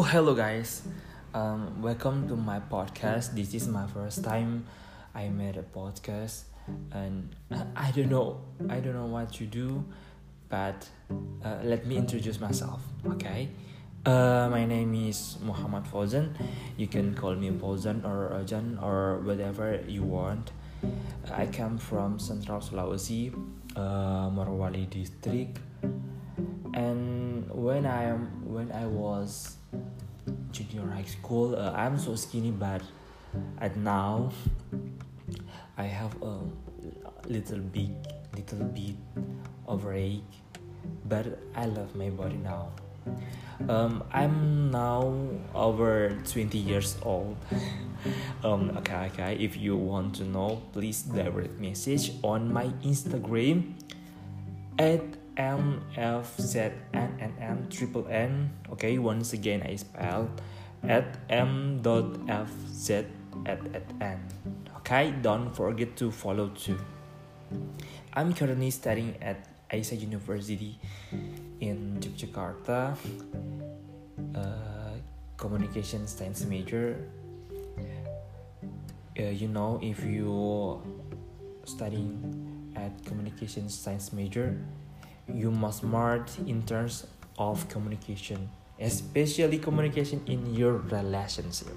Oh, hello guys. Um, welcome to my podcast. This is my first time I made a podcast, and I don't know, I don't know what to do, but uh, let me introduce myself. Okay. Uh, my name is Muhammad Fauzan. You can call me Fauzan or Ajan or whatever you want. I come from Central Sulawesi, uh, Morowali district, and when I am when I was junior high school, uh, I'm so skinny, but at now I have a little big, little bit overweight, but I love my body now. Um, I'm now over 20 years old. um, okay, okay. If you want to know, please direct message on my Instagram at mfznn triple n. Okay, once again I spell at m dot fz at, at n. Okay, don't forget to follow too. I'm currently studying at Aisyah University in Yogyakarta, uh, communication science major. Uh, you know, if you studying at communication science major, you must smart in terms of communication, especially communication in your relationship.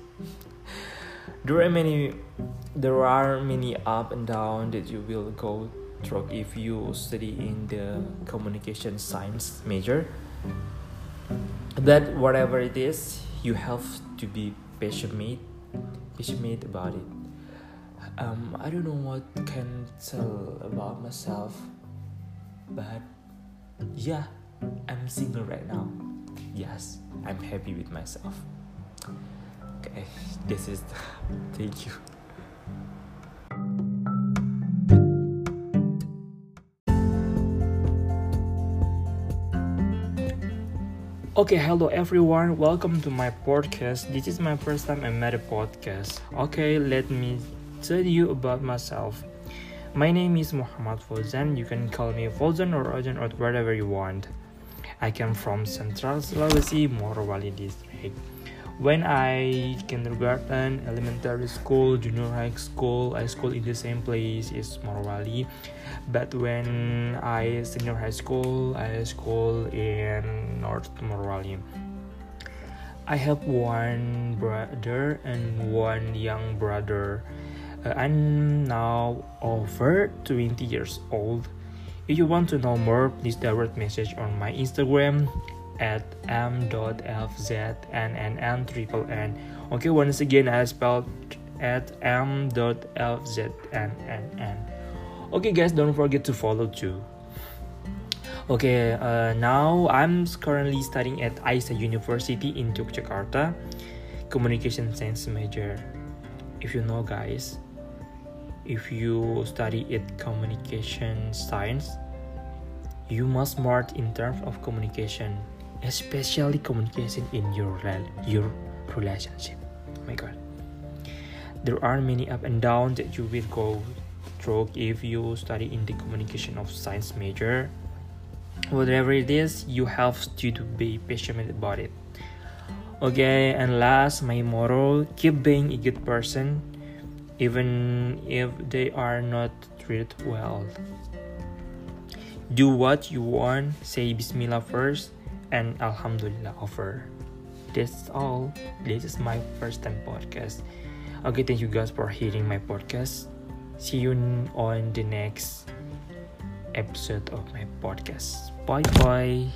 there are many, there are many up and down that you will go through if you study in the communication science major. That whatever it is, you have to be passionate, passionate about it. Um, I don't know what can tell about myself, but yeah, I'm single right now. Yes, I'm happy with myself. Okay, this is the, thank you. Okay, hello everyone. Welcome to my podcast. This is my first time I made a podcast. Okay, let me tell you about myself. My name is Muhammad Fauzan. You can call me Fauzan or Ojan or whatever you want. I come from Central Sulawesi, Morowali district. When I kindergarten, elementary school, junior high school, I school in the same place is Morowali. But when I senior high school, I school in North Morowali. I have one brother and one young brother. Uh, I'm now over 20 years old. If you want to know more, please direct message on my Instagram at m.fznn triple. Okay, once again, I spelled at m.fznn. Okay, guys, don't forget to follow too. Okay, uh, now I'm currently studying at Aisyah University in Yogyakarta, communication science major. If you know, guys, if you study it communication science you must smart in terms of communication especially communication in your your relationship. Oh my god. There are many up and down that you will go through if you study in the communication of science major. Whatever it is you have to be passionate about it. Okay and last my motto keep being a good person even if they are not treated well. Do what you want, say Bismillah first, and Alhamdulillah offer. That's all. This is my first time podcast. Okay, thank you guys for hearing my podcast. See you on the next episode of my podcast. Bye bye.